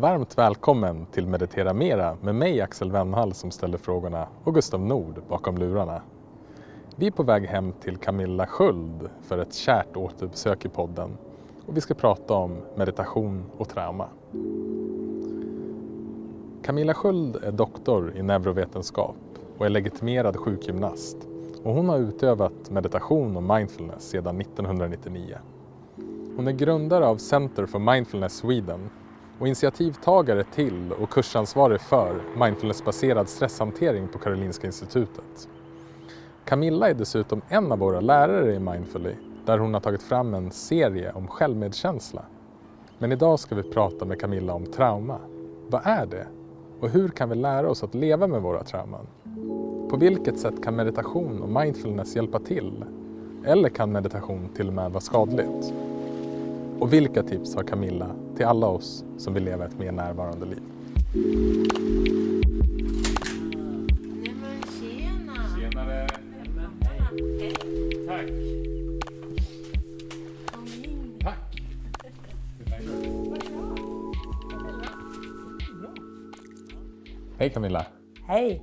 Varmt välkommen till Meditera Mera med mig Axel Wennhall som ställer frågorna och Gustav Nord bakom lurarna. Vi är på väg hem till Camilla Sköld för ett kärt återbesök i podden och vi ska prata om meditation och trauma. Camilla Sköld är doktor i neurovetenskap och är legitimerad sjukgymnast och hon har utövat meditation och mindfulness sedan 1999. Hon är grundare av Center for Mindfulness Sweden och initiativtagare till och kursansvarig för mindfulnessbaserad stresshantering på Karolinska institutet. Camilla är dessutom en av våra lärare i Mindfully där hon har tagit fram en serie om självmedkänsla. Men idag ska vi prata med Camilla om trauma. Vad är det? Och hur kan vi lära oss att leva med våra trauman? På vilket sätt kan meditation och mindfulness hjälpa till? Eller kan meditation till och med vara skadligt? Och vilka tips har Camilla till alla oss som vill leva ett mer närvarande liv? Nej men tjena! Tjenare! Hej! Tack! Hej Camilla! Hej!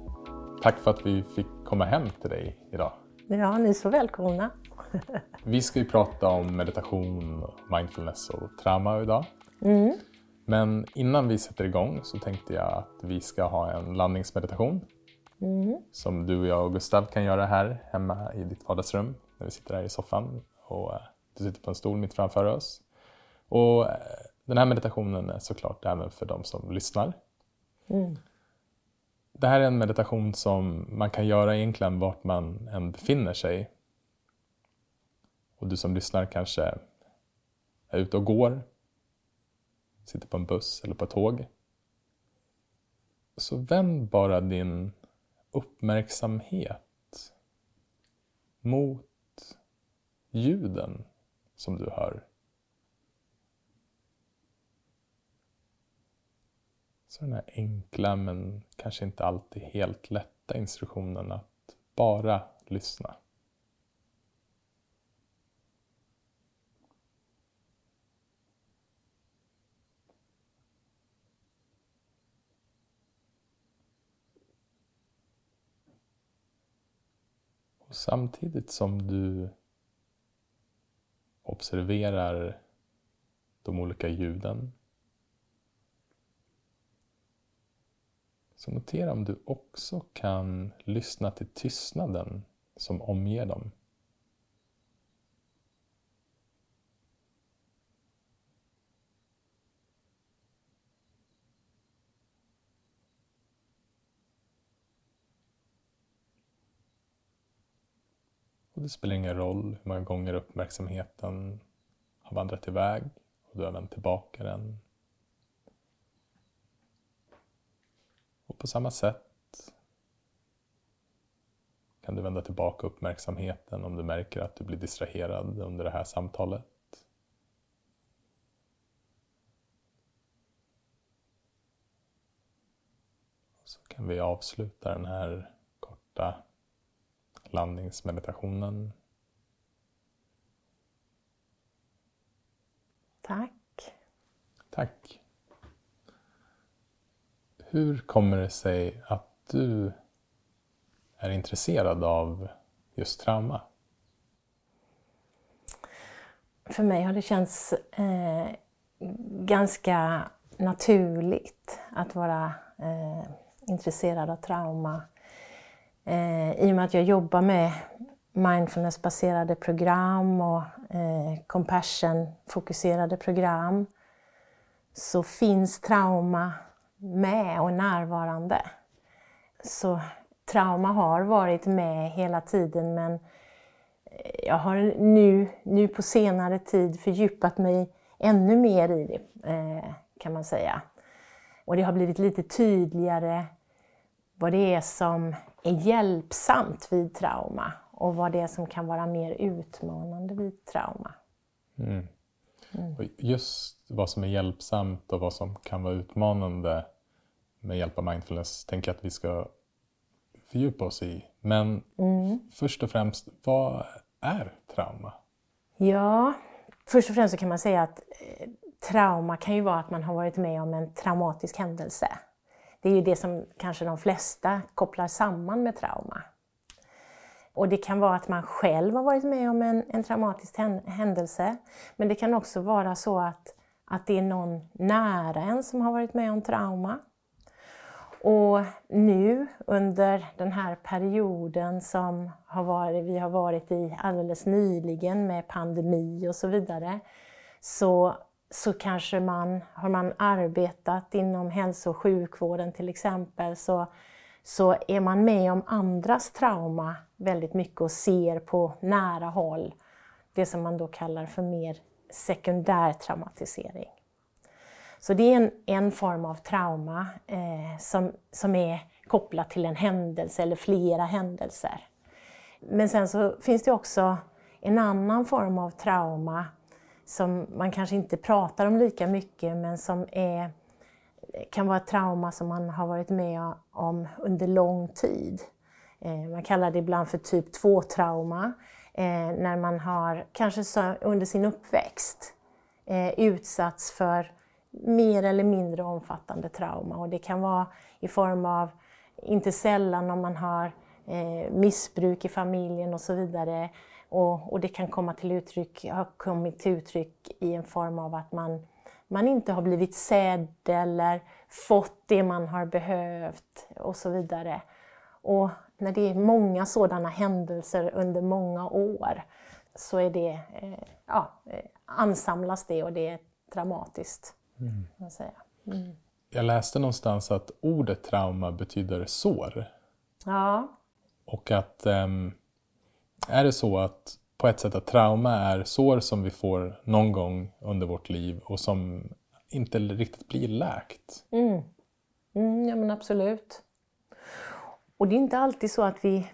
Tack för att vi fick komma hem till dig idag. Ja, ni är så välkomna. Vi ska ju prata om meditation, mindfulness och trauma idag. Men innan vi sätter igång så tänkte jag att vi ska ha en landningsmeditation. Som du och jag och Gustav kan göra här hemma i ditt vardagsrum. När vi sitter här i soffan och eh, du sitter på en stol mitt framför oss. Och eh, den här meditationen är såklart även för de som lyssnar. Det här är en meditation som man kan göra egentligen vart man än befinner sig. Och du som lyssnar kanske är ute och går, sitter på en buss eller på ett tåg. Så vänd bara din uppmärksamhet mot ljuden som du hör. Så den här enkla men kanske inte alltid helt lätta instruktionen att bara lyssna. Samtidigt som du observerar de olika ljuden så notera om du också kan lyssna till tystnaden som omger dem. Och det spelar ingen roll hur många gånger uppmärksamheten har vandrat iväg och du har vänt tillbaka den. Och på samma sätt kan du vända tillbaka uppmärksamheten om du märker att du blir distraherad under det här samtalet. Så kan vi avsluta den här korta landningsmeditationen. Tack. Tack. Hur kommer det sig att du är intresserad av just trauma? För mig har det känts eh, ganska naturligt att vara eh, intresserad av trauma. Eh, I och med att jag jobbar med mindfulnessbaserade program och eh, compassion-fokuserade program så finns trauma med och närvarande. Så trauma har varit med hela tiden men eh, jag har nu, nu på senare tid fördjupat mig ännu mer i det eh, kan man säga. Och det har blivit lite tydligare vad det är som är hjälpsamt vid trauma och vad det är som kan vara mer utmanande vid trauma. Mm. Och just vad som är hjälpsamt och vad som kan vara utmanande med hjälp av mindfulness tänker jag att vi ska fördjupa oss i. Men först och främst, vad är trauma? Ja, först och främst kan man säga att eh, trauma kan ju vara att man har varit med om en traumatisk händelse. Det är ju det som kanske de flesta kopplar samman med trauma. Och det kan vara att man själv har varit med om en, en traumatisk händelse. Men det kan också vara så att, att det är någon nära en som har varit med om trauma. Och nu under den här perioden som har varit, vi har varit i alldeles nyligen med pandemi och så vidare, så, så kanske man, har man arbetat inom hälso och sjukvården till exempel, så, så är man med om andras trauma väldigt mycket och ser på nära håll det som man då kallar för mer sekundär traumatisering. Så det är en, en form av trauma eh, som, som är kopplat till en händelse eller flera händelser. Men sen så finns det också en annan form av trauma som man kanske inte pratar om lika mycket men som är, kan vara ett trauma som man har varit med om under lång tid. Eh, man kallar det ibland för typ 2-trauma eh, när man har kanske under sin uppväxt eh, utsatts för mer eller mindre omfattande trauma och det kan vara i form av, inte sällan om man har missbruk i familjen och så vidare och, och, det kan komma till uttryck, har kommit till uttryck i en form av att man, man inte har blivit sedd eller fått det man har behövt och så vidare. Och när det är många sådana händelser under många år så är det, eh, ja, eh, ansamlas det och det är dramatiskt. Mm. Jag, säga. Mm. jag läste någonstans att ordet trauma betyder sår. Ja. Och att um, är det så att på ett sätt att trauma är sår som vi får någon gång under vårt liv och som inte riktigt blir läkt? Mm. Mm, ja men absolut. Och det är inte alltid så att vi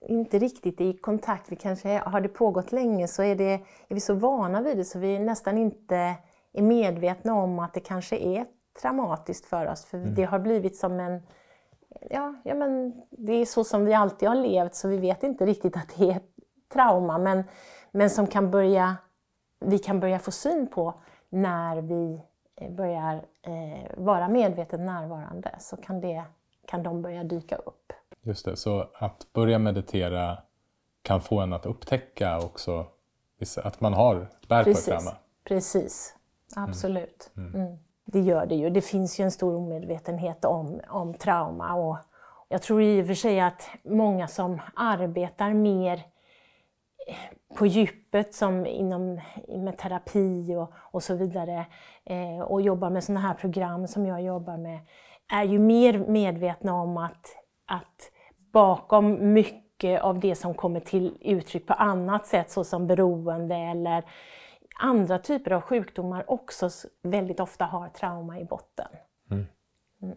inte riktigt är i kontakt. Vi kanske har det pågått länge så är, det, är vi så vana vid det så vi nästan inte är medvetna om att det kanske är traumatiskt för oss. För mm. det har blivit som en... Ja, ja, men det är så som vi alltid har levt så vi vet inte riktigt att det är ett trauma. Men, men som kan börja, vi kan börja få syn på när vi eh, börjar eh, vara medvetet närvarande så kan, det, kan de börja dyka upp. Just det, så att börja meditera kan få en att upptäcka också att man har bär på ett trauma? Precis, absolut. Mm. Mm. Det gör det ju. Det finns ju en stor omedvetenhet om, om trauma och jag tror i och för sig att många som arbetar mer på djupet som inom med terapi och, och så vidare eh, och jobbar med sådana här program som jag jobbar med är ju mer medvetna om att, att bakom mycket av det som kommer till uttryck på annat sätt såsom beroende eller andra typer av sjukdomar också väldigt ofta har trauma i botten. Mm. Mm.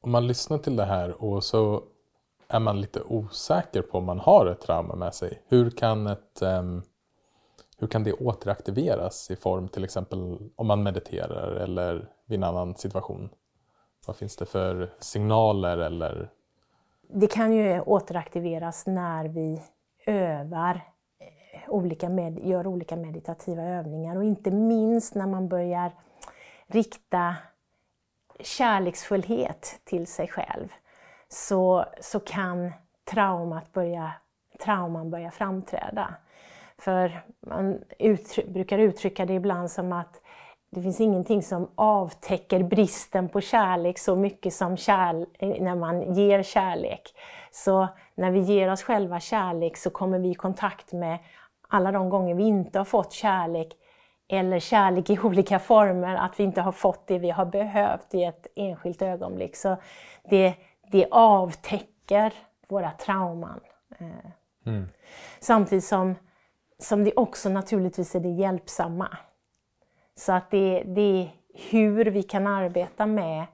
Om man lyssnar till det här och så är man lite osäker på om man har ett trauma med sig. Hur kan, ett, um, hur kan det återaktiveras i form till exempel om man mediterar eller vid en annan situation? Vad finns det för signaler eller? Det kan ju återaktiveras när vi övar olika med, gör olika meditativa övningar och inte minst när man börjar rikta kärleksfullhet till sig själv så, så kan traumat börja, trauman börja framträda. För man uttry brukar uttrycka det ibland som att det finns ingenting som avtäcker bristen på kärlek så mycket som kärl när man ger kärlek. Så när vi ger oss själva kärlek så kommer vi i kontakt med alla de gånger vi inte har fått kärlek eller kärlek i olika former, att vi inte har fått det vi har behövt i ett enskilt ögonblick. Så det, det avtäcker våra trauman. Eh, mm. Samtidigt som, som det också naturligtvis är det hjälpsamma. Så att det, det är hur vi kan arbeta med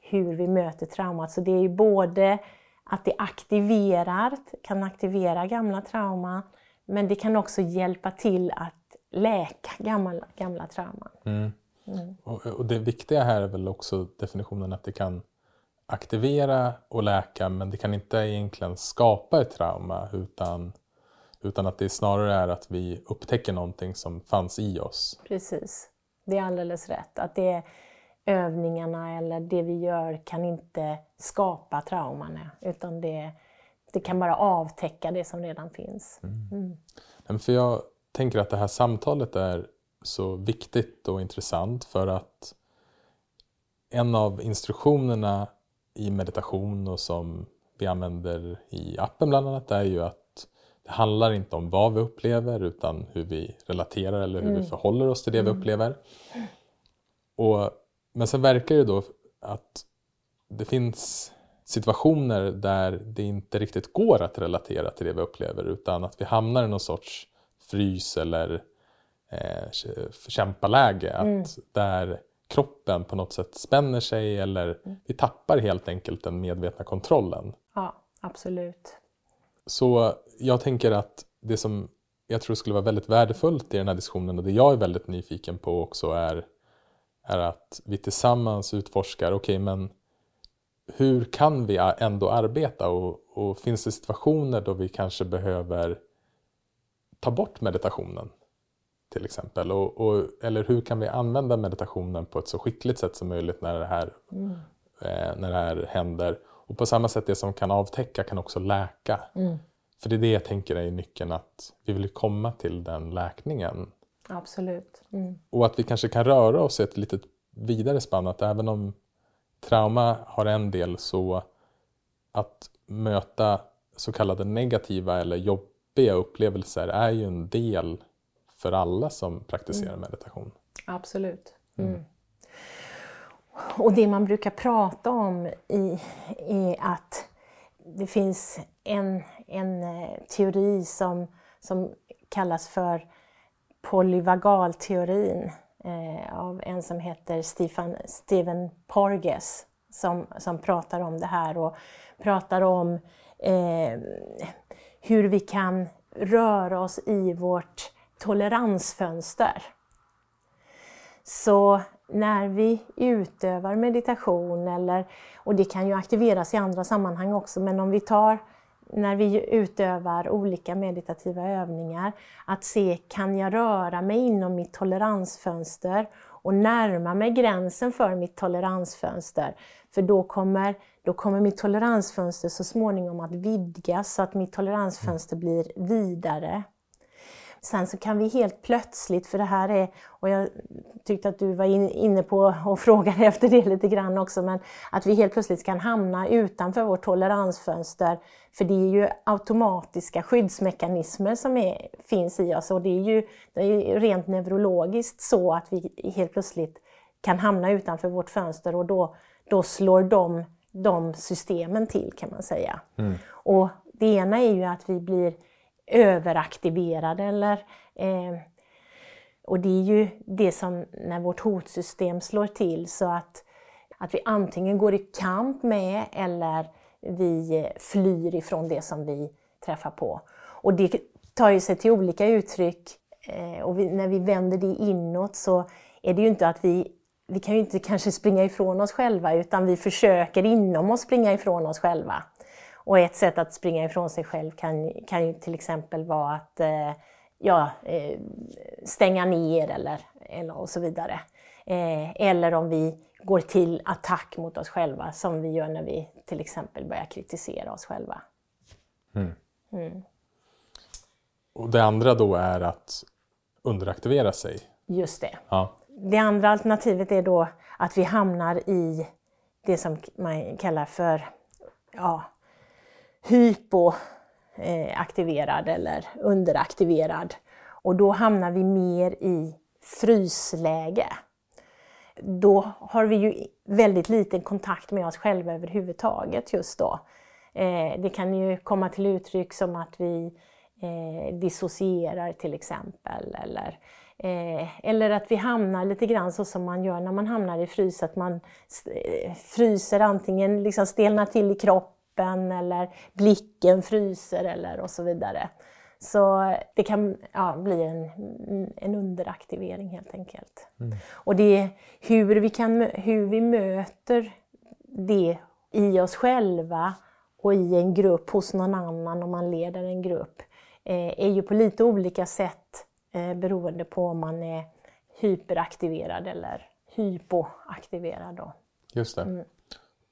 hur vi möter traumat. Så det är ju både att det aktiverar, kan aktivera gamla trauman, men det kan också hjälpa till att läka gamla, gamla trauman. Mm. Mm. Och, och, det viktiga här är väl också definitionen att det kan aktivera och läka men det kan inte egentligen skapa ett trauma utan, Utan att det snarare är att vi upptäcker någonting som fanns i oss. Precis. Det är alldeles rätt. Att det övningarna eller det vi gör kan inte skapa trauman utan det, det kan bara avtäcka det som redan finns. Mm. Men För jag tänker att det här samtalet är så viktigt och intressant för att en av instruktionerna i meditation och som vi använder i appen bland annat är ju att det handlar inte om vad vi upplever utan hur vi relaterar eller hur vi förhåller oss till det vi upplever. Och, men sen verkar det då att det finns situationer där det inte riktigt går att relatera till det vi upplever utan att vi hamnar i någon sorts frys eller eh, kämpaläge. Att där kroppen på något sätt spänner sig eller vi tappar helt enkelt den medvetna kontrollen. Ja, absolut. Så jag tänker att det som jag tror skulle vara väldigt värdefullt i den här diskussionen och det jag är väldigt nyfiken på också är, är att vi tillsammans utforskar, okej okay, men hur kan vi ändå arbeta och, och finns det situationer då vi kanske behöver ta bort meditationen till exempel? Och, och, eller hur kan vi använda meditationen på ett så skickligt sätt som möjligt när det här, Mm. eh, när det här händer? Och på samma sätt, det som kan avtäcka kan också läka. Mm. För det är det jag tänker är nyckeln, att vi vill komma till den läkningen. Absolut. Mm. Och att vi kanske kan röra oss i ett lite vidare spann, att även om trauma har en del så att möta så kallade negativa eller jobbiga upplevelser är ju en del för alla som praktiserar meditation. Absolut. Mm. Och det man brukar prata om i, är att det finns en, en eh, teori som, som kallas för polyvagalteorin Eh, av en som heter Stephen, Stephen Porges som, som pratar om det här och pratar om eh, hur vi kan röra oss i vårt toleransfönster. Så när vi utövar meditation, eller, och det kan ju aktiveras i andra sammanhang också, men om vi tar när vi utövar olika meditativa övningar, att se kan jag röra mig inom mitt toleransfönster och närma mig gränsen för mitt toleransfönster. För då kommer, då kommer mitt toleransfönster så småningom att vidgas så att mitt toleransfönster blir vidare. Sen så kan vi helt plötsligt, för det här är, och jag tyckte att du var inne på och frågade efter det lite grann också, men att vi helt plötsligt kan hamna utanför vårt toleransfönster. För det är ju automatiska skyddsmekanismer som är, finns i oss och det är ju det är ju rent neurologiskt så att vi helt plötsligt kan hamna utanför vårt fönster och då, då slår de, de systemen till kan man säga. Mm. Och det ena är ju att vi blir överaktiverade eller eh, och det är ju det som när vårt hotsystem slår till så att, att vi antingen går i kamp med eller vi eh, flyr ifrån det som vi träffar på. Och det tar ju sig till olika uttryck eh, och vi, när vi vänder det inåt så är det ju inte att vi vi kan ju inte kanske springa ifrån oss själva utan vi försöker inom oss springa ifrån oss själva. Och ett sätt att springa ifrån sig själv kan, kan ju till exempel vara att eh, ja, eh, stänga ner eller, eller och så vidare. Eh, eller om vi går till attack mot oss själva som vi gör när vi till exempel börjar kritisera oss själva. Mm. Mm. Och det andra då är att underaktivera sig. Just det. Ja. Det andra alternativet är då att vi hamnar i det som man kallar för ja, hypoaktiverad eh, eller underaktiverad. Och då hamnar vi mer i frysläge. Då har vi ju väldigt liten kontakt med oss själva överhuvudtaget just då. Eh, det kan ju komma till uttryck som att vi eh, dissocierar till exempel. Eller, eh, eller att vi hamnar lite grann så som man gör när man hamnar i frys, att man eh, fryser antingen liksom stelnar till i kroppen eller blicken fryser eller och så vidare. Så det kan ja, bli en, en underaktivering helt enkelt. Mm. Och det är hur vi, kan, hur vi möter det i oss själva och i en grupp hos någon annan om man leder en grupp eh, är ju på lite olika sätt eh, beroende på om man är hyperaktiverad eller hypoaktiverad. Då. Just det. Mm.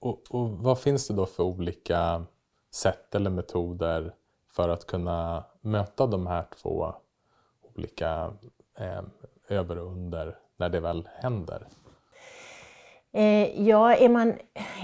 Och, och vad finns det då för olika sätt eller metoder för att kunna möta de här två olika eh, över och under när det väl händer? Eh, ja, är man,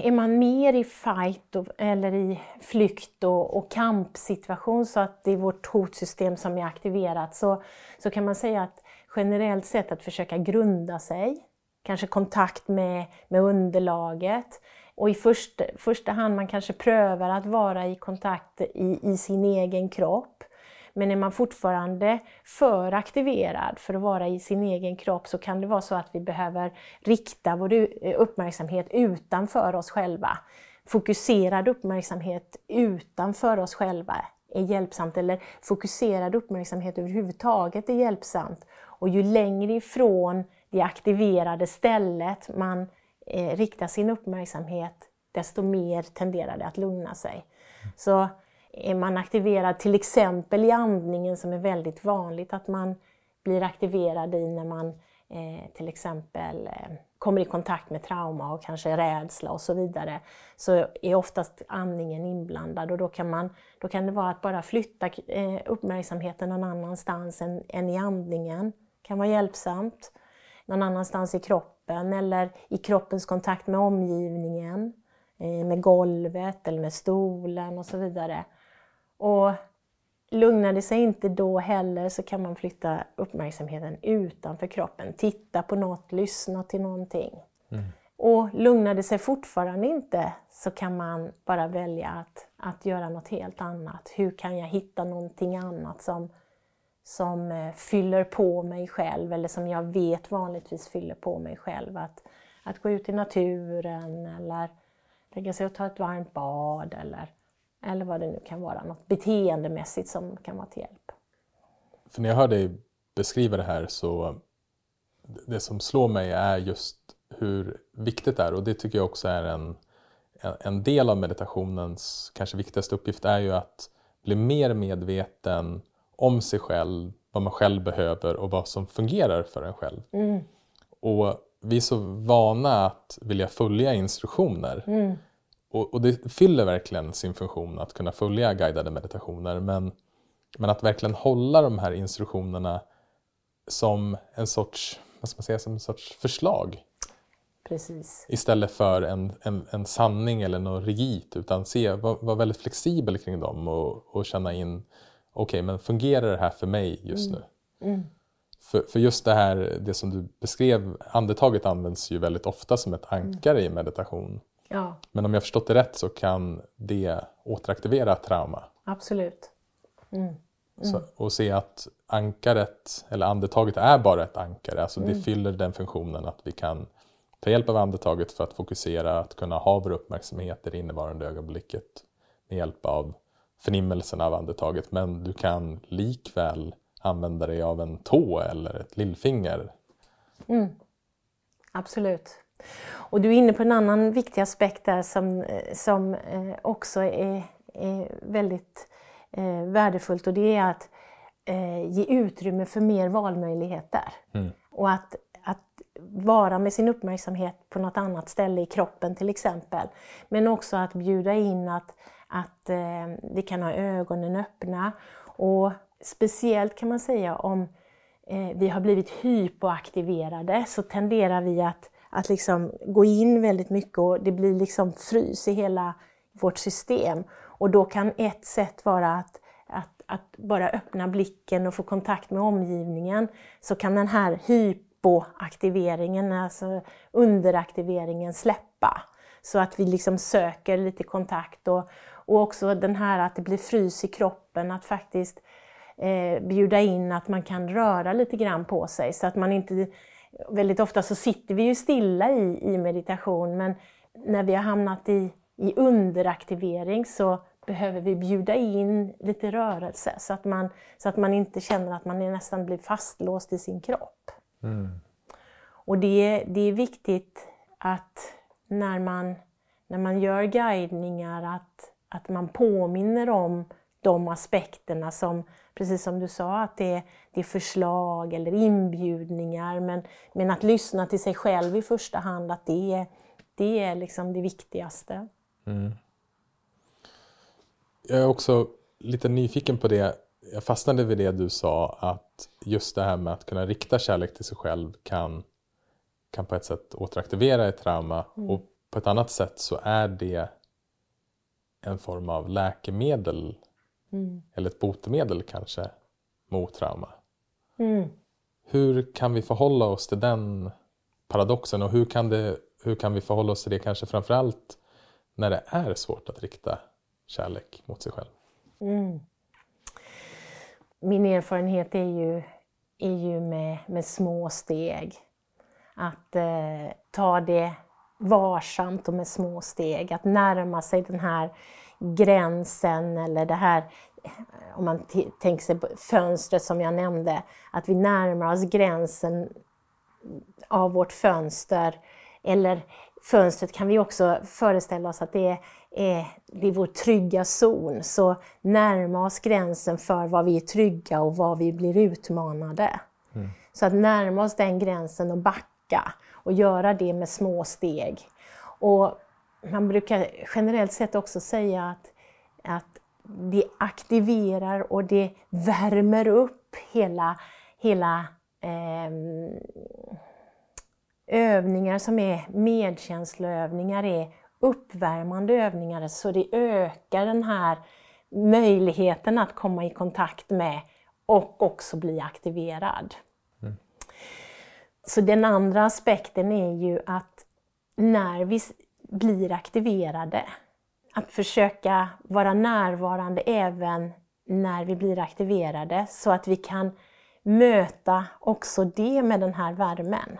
är man mer i fight och, eller i flykt och, och kampsituation så att det är vårt hotsystem som är aktiverat så, så kan man säga att generellt sett att försöka grunda sig, kanske kontakt med, med underlaget och i första, första hand man kanske prövar att vara i kontakt i, i sin egen kropp. Men är man fortfarande för aktiverad för att vara i sin egen kropp så kan det vara så att vi behöver rikta vår uppmärksamhet utanför oss själva. Fokuserad uppmärksamhet utanför oss själva är hjälpsamt, eller fokuserad uppmärksamhet överhuvudtaget är hjälpsamt. Och ju längre ifrån det aktiverade stället man eh, riktar sin uppmärksamhet, desto mer tenderar det att lugna sig. Så är man aktiverad till exempel i andningen som är väldigt vanligt att man blir aktiverad i när man eh, till exempel eh, kommer i kontakt med trauma och kanske rädsla och så vidare, så är oftast andningen inblandad och då kan, man, då kan det vara att bara flytta eh, uppmärksamheten någon annanstans än, än i andningen. kan vara hjälpsamt. Någon annanstans i kroppen eller i kroppens kontakt med omgivningen, eh, med golvet eller med stolen och så vidare. Och lugnar det sig inte då heller så kan man flytta uppmärksamheten utanför kroppen. Titta på något, lyssna till någonting. Mm. Och lugnar det sig fortfarande inte så kan man bara välja att, att göra något helt annat. Hur kan jag hitta någonting annat som, som eh, fyller på mig själv eller som jag vet vanligtvis fyller på mig själv? Att, att gå ut i naturen eller lägga sig och ta ett varmt bad eller eller vad det nu kan vara, något beteendemässigt som kan vara till hjälp. För när jag hör dig beskriva det här så det som slår mig är just hur viktigt det är och det tycker jag också är en, en del av meditationens kanske viktigaste uppgift är ju att bli mer medveten om sig själv, vad man själv behöver och vad som fungerar för en själv. Mm. Och vi är så vana att vilja följa instruktioner. Mm och, och, det fyller verkligen sin funktion att kunna följa guidade meditationer men, men att verkligen hålla de här instruktionerna som en sorts, vad ska man säga, som en sorts förslag. Precis. Istället för en, en, en sanning eller något rigitt utan se, vara var väldigt flexibel kring dem och, och känna in okej men fungerar det här för mig just mm. nu? Mm. För, för just det här, det som du beskrev, andetaget används ju väldigt ofta som ett ankare mm. i meditation. Ja. Men om jag förstått det rätt så kan det återaktivera trauma. Absolut. Mm. Mm. Så, och se att ankaret, eller andetaget är bara ett ankare. Alltså mm. det fyller den funktionen att vi kan ta hjälp av andetaget för att fokusera, att kunna ha vår uppmärksamhet i det innevarande ögonblicket med hjälp av förnimmelsen av andetaget. Men du kan likväl använda dig av en tå eller ett lillfinger. Mm. Absolut. Och du är inne på en annan viktig aspekt där som, som eh, också är, är väldigt eh, värdefullt och det är att eh, ge utrymme för mer valmöjligheter. Mm. Och att, att vara med sin uppmärksamhet på något annat ställe i kroppen till exempel. Men också att bjuda in att, att eh, vi kan ha ögonen öppna. Och speciellt kan man säga om eh, vi har blivit hypoaktiverade så tenderar vi att att liksom gå in väldigt mycket och det blir liksom frys i hela vårt system. Och då kan ett sätt vara att, att, att bara öppna blicken och få kontakt med omgivningen. Så kan den här hypoaktiveringen, alltså underaktiveringen, släppa. Så att vi liksom söker lite kontakt och, och också den här att det blir frys i kroppen, att faktiskt eh, bjuda in att man kan röra lite grann på sig så att man inte väldigt ofta så sitter vi ju stilla i, i meditation men när vi har hamnat i, i underaktivering så behöver vi bjuda in lite rörelse så att man, så att man inte känner att man nästan blir fastlåst i sin kropp. Mm. Och det, det är viktigt att när man, när man gör guidningar att, att man påminner om de aspekterna som precis som du sa, att det är, det är förslag eller inbjudningar, men, men att lyssna till sig själv i första hand, att det är, det är liksom det viktigaste. Mm. Jag är också lite nyfiken på det. Jag fastnade vid det du sa att just det här med att kunna rikta kärlek till sig själv kan, kan på ett sätt återaktivera ett trauma. Och på ett annat sätt så är det en form av läkemedel. Eller ett botemedel kanske mot trauma. Hur kan vi förhålla oss till den paradoxen? Och hur kan, det, hur kan vi förhålla oss till det kanske framförallt när det är svårt att rikta kärlek mot sig själv? Min erfarenhet är ju, är ju med, med små steg. Att eh, ta det varsamt och med små steg. Att närma sig den här gränsen eller det här, eh, om man tänker sig fönstret som jag nämnde, att vi närmar oss gränsen av vårt fönster. Eller fönstret kan vi också föreställa oss att det är, är, det är vår trygga zon. Så närma oss gränsen för vad vi är trygga och vad vi blir utmanade. Så att närma oss den gränsen och backa och göra det med små steg. Och man brukar generellt sett också säga att, att det aktiverar och det värmer upp hela, hela eh, övningar som är medkänsloövningar är uppvärmande övningar så det ökar den här möjligheten att komma i kontakt med och också bli aktiverad. Så den andra aspekten är ju att när vi blir aktiverade, att försöka vara närvarande även när vi blir aktiverade så att vi kan möta också det med den här värmen.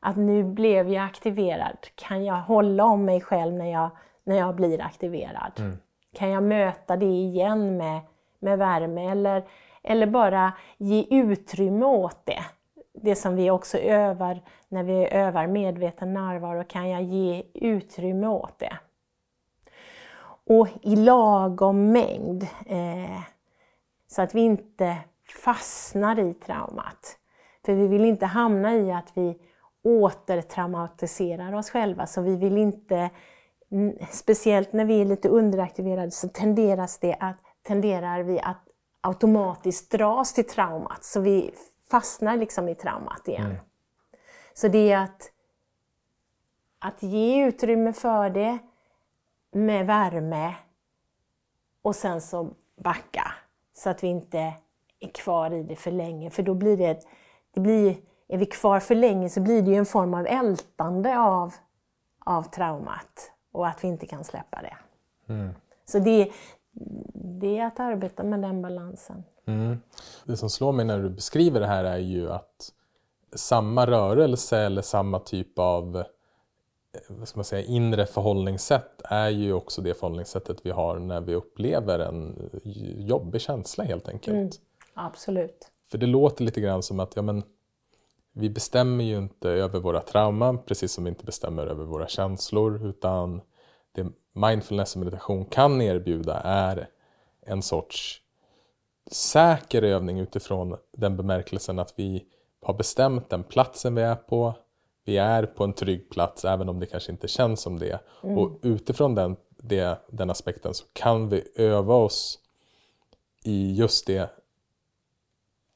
Att nu blev jag aktiverad, kan jag hålla om mig själv när jag, när jag blir aktiverad? Kan jag möta det igen med, med värme eller, eller bara ge utrymme åt det? Det som vi också övar när vi övar medveten närvaro, kan jag ge utrymme åt det? Och i lagom mängd. Eh, så att vi inte fastnar i traumat. För vi vill inte hamna i att vi återtraumatiserar oss själva. Så vi vill inte, speciellt när vi är lite underaktiverade, så tenderas det att, tenderar vi att automatiskt dras till traumat. Så vi fastnar liksom i traumat igen. Så det är att, att ge utrymme för det med värme och sen så backa så att vi inte är kvar i det för länge. För då blir det, det blir, är vi kvar för länge så blir det ju en form av ältande av, av traumat och att vi inte kan släppa det. Så det, det är att arbeta med den balansen. Det som slår mig när du beskriver det här är ju att samma rörelse eller samma typ av eh, vad ska man säga, inre förhållningssätt är ju också det förhållningssättet vi har när vi upplever en jobbig känsla helt enkelt. Absolut. För det låter lite grann som att ja, men, vi bestämmer ju inte över våra trauman precis som vi inte bestämmer över våra känslor utan det mindfulness och meditation kan erbjuda är en sorts säker övning utifrån den bemärkelsen att vi har bestämt den platsen vi är på. Vi är på en trygg plats även om det kanske inte känns som det. Och utifrån den, det, den aspekten så kan vi öva oss i just det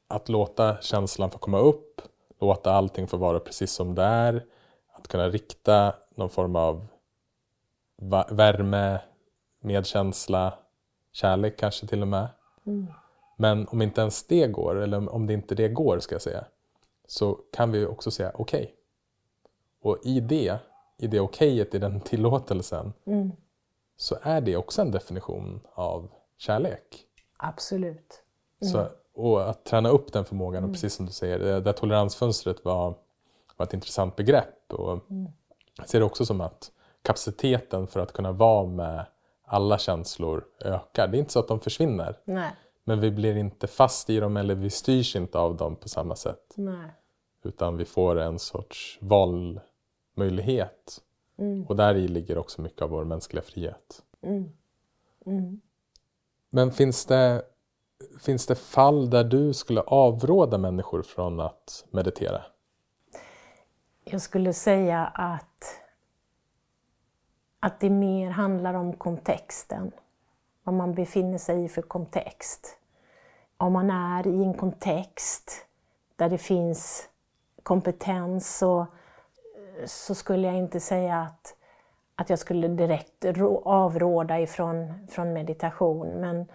att låta känslan få komma upp, låta allting få vara precis som det är, att kunna rikta någon form av värme, medkänsla, kärlek kanske till och med. Men om inte ens det går, eller om- det inte det går ska jag säga, så kan vi också säga okej. Och i det, i det okejet, i den tillåtelsen, så är det också en definition av kärlek. Absolut. Så, och att träna upp den förmågan, och precis som du säger, det där toleransfönstret var, var ett intressant begrepp. Och Jag ser det också som att kapaciteten för att kunna vara med alla känslor ökar. Det är inte så att de försvinner, Nej. Men vi blir inte fast i dem eller vi styrs inte av dem på samma sätt. Nej. Utan vi får en sorts valmöjlighet. Och där i ligger också mycket av vår mänskliga frihet. Men finns det, Finns det fall där du skulle avråda människor från att meditera? Jag skulle säga att, att det mer handlar om kontexten. Vad man befinner sig i för kontext. Om man är i en kontext där det finns kompetens så, så skulle jag inte säga att, att jag skulle direkt avråda ifrån från meditation. Men,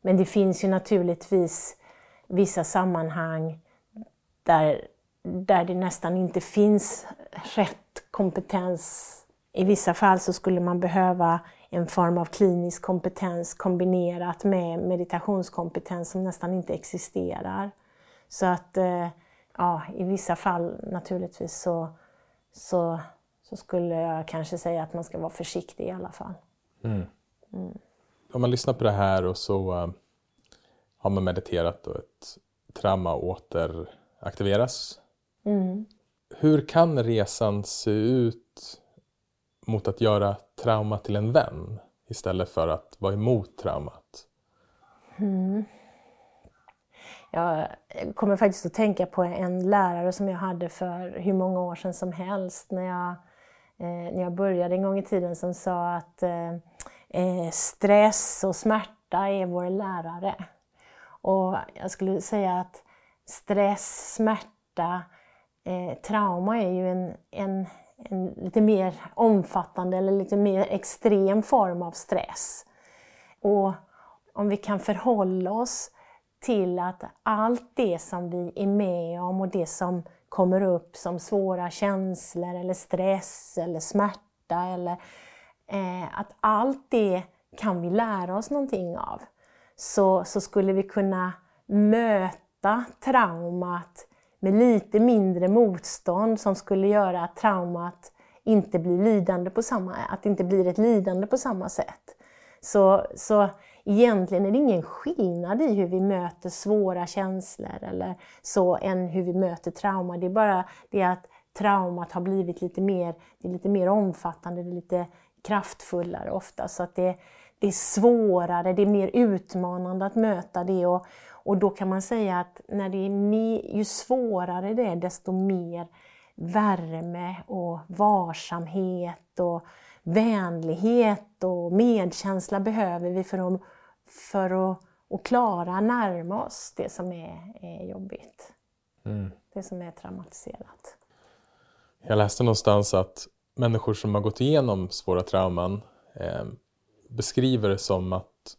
men det finns ju naturligtvis vissa sammanhang där, där det nästan inte finns rätt kompetens. I vissa fall så skulle man behöva en form av klinisk kompetens kombinerat med meditationskompetens som nästan inte existerar. Så att eh, ja, i vissa fall naturligtvis så, så, så, skulle jag kanske säga att man ska vara försiktig i alla fall. Mm. Mm. Om man lyssnar på det här och så uh, har man mediterat och ett trauma återaktiveras. Mm. Hur kan resan se ut mot att göra trauma till en vän istället för att vara emot traumat? Mm. Jag kommer faktiskt att tänka på en lärare som jag hade för hur många år sedan som helst när jag, eh, när jag började en gång i tiden som sa att eh, eh stress och smärta är vår lärare. Och jag skulle säga att stress, smärta, eh, trauma är ju en, en, en lite mer omfattande eller lite mer extrem form av stress. Och om vi kan förhålla oss till att allt det som vi är med om och det som kommer upp som svåra känslor eller stress eller smärta eller eh, att allt det kan vi lära oss någonting av. Så, så skulle vi kunna möta traumat med lite mindre motstånd som skulle göra att traumat inte blir lidande på samma, att det inte blir ett lidande på samma sätt. Så, så egentligen är det ingen skillnad i hur vi möter svåra känslor eller så än hur vi möter trauma. Det är bara det att traumat har blivit lite mer, det är lite mer omfattande, det är lite kraftfullare ofta. Så att det, det är svårare, det är mer utmanande att möta det. Och, och då kan man säga att när det är ju svårare det är, desto mer värme och varsamhet och vänlighet och medkänsla behöver vi för att, för att, att klara närma oss det som är, är jobbigt. Mm. Det som är traumatiserat. Jag läste någonstans att människor som har gått igenom svåra trauman eh, beskriver det som att,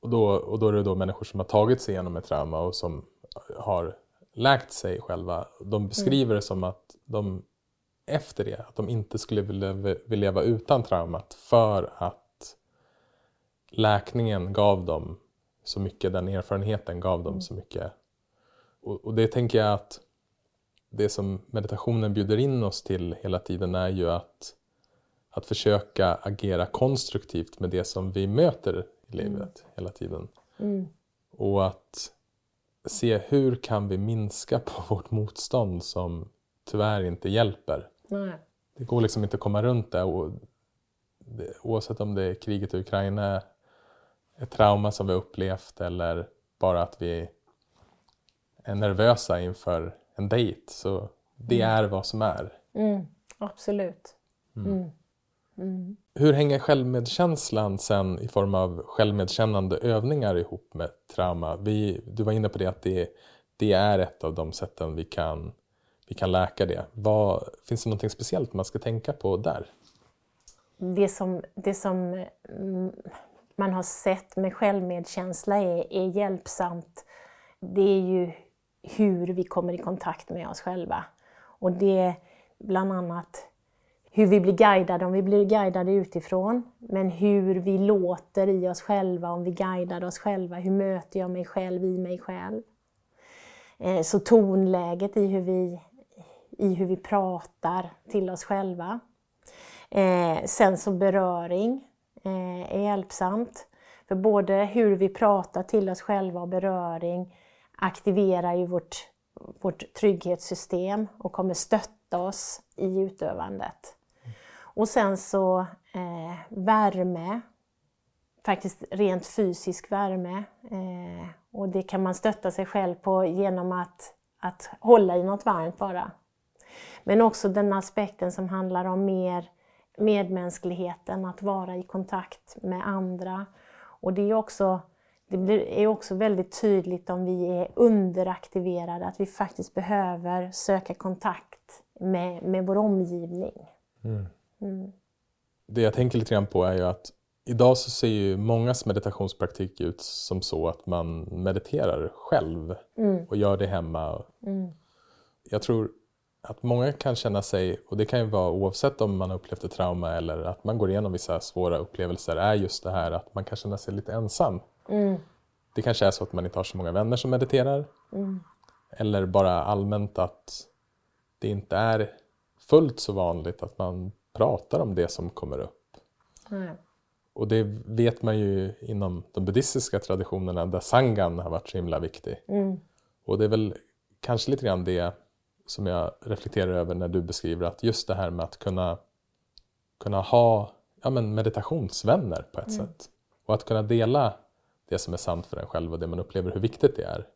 och då, och då är det då människor som har tagit sig igenom ett trauma och som har läkt sig själva, de beskriver mm. det som att de efter det, att de inte skulle vilja, vilja leva utan traumat för att läkningen gav dem så mycket, den erfarenheten gav dem mm. så mycket. Och, och, det tänker jag att det som meditationen bjuder in oss till hela tiden är ju att, att försöka agera konstruktivt med det som vi möter i mm. livet mm. hela tiden. Mm. Och att se hur kan vi minska på vårt motstånd som tyvärr inte hjälper. Nej. Det går liksom inte att komma runt det. Och det oavsett om det är kriget i Ukraina, ett trauma som vi upplevt eller bara att vi är nervösa inför en dejt. Så det mm. är vad som är. Mm, absolut. Mm mm. Hur hänger självmedkänslan sen i form av självmedkännande övningar ihop med trauma? Vi, du var inne på det att det, det är ett av de sätten vi kan vi kan läka det. Vad, finns det något speciellt man ska tänka på där? Det som, det som mm, man har sett med självmedkänsla är, är hjälpsamt, det är ju hur vi kommer i kontakt med oss själva. Och det är bland annat hur vi blir guidade, om vi blir guidade utifrån, men hur vi låter i oss själva, om vi guidar oss själva. Hur möter jag mig själv i mig själv? Eh, så tonläget i hur vi i hur vi pratar till oss själva. Eh, sen så beröring eh, är hjälpsamt. För både hur vi pratar till oss själva och beröring aktiverar ju vårt, vårt trygghetssystem och kommer stötta oss i utövandet. Och sen så eh, värme. faktiskt rent fysisk värme. Eh, och det kan man stötta sig själv på genom att, att hålla i något varmt bara. Men också den aspekten som handlar om mer medmänskligheten, att vara i kontakt med andra. Och det är också, det är också väldigt tydligt om vi är underaktiverade, att vi faktiskt behöver söka kontakt med, med vår omgivning. Mm. Det jag tänker lite grann på är ju att idag så ser ju mångas meditationspraktik ut som så att man mediterar själv och gör det hemma. Jag tror att många kan känna sig, och det kan ju vara oavsett om man har upplevt ett trauma eller att man går igenom vissa svåra upplevelser, är just det här att man kan känna sig lite ensam. Det kanske är så att man inte har så många vänner som mediterar. Eller bara allmänt att det inte är fullt så vanligt att man pratar om det som kommer upp. Nej. Och det vet man ju inom de buddhistiska traditionerna där sangan har varit så himla viktig. Och det är väl kanske lite grann det som jag reflekterar över när du beskriver att just det här med att kunna, kunna ha ja, men meditationsvänner på ett sätt. Och att kunna dela det som är sant för en själv och det man upplever hur viktigt det är.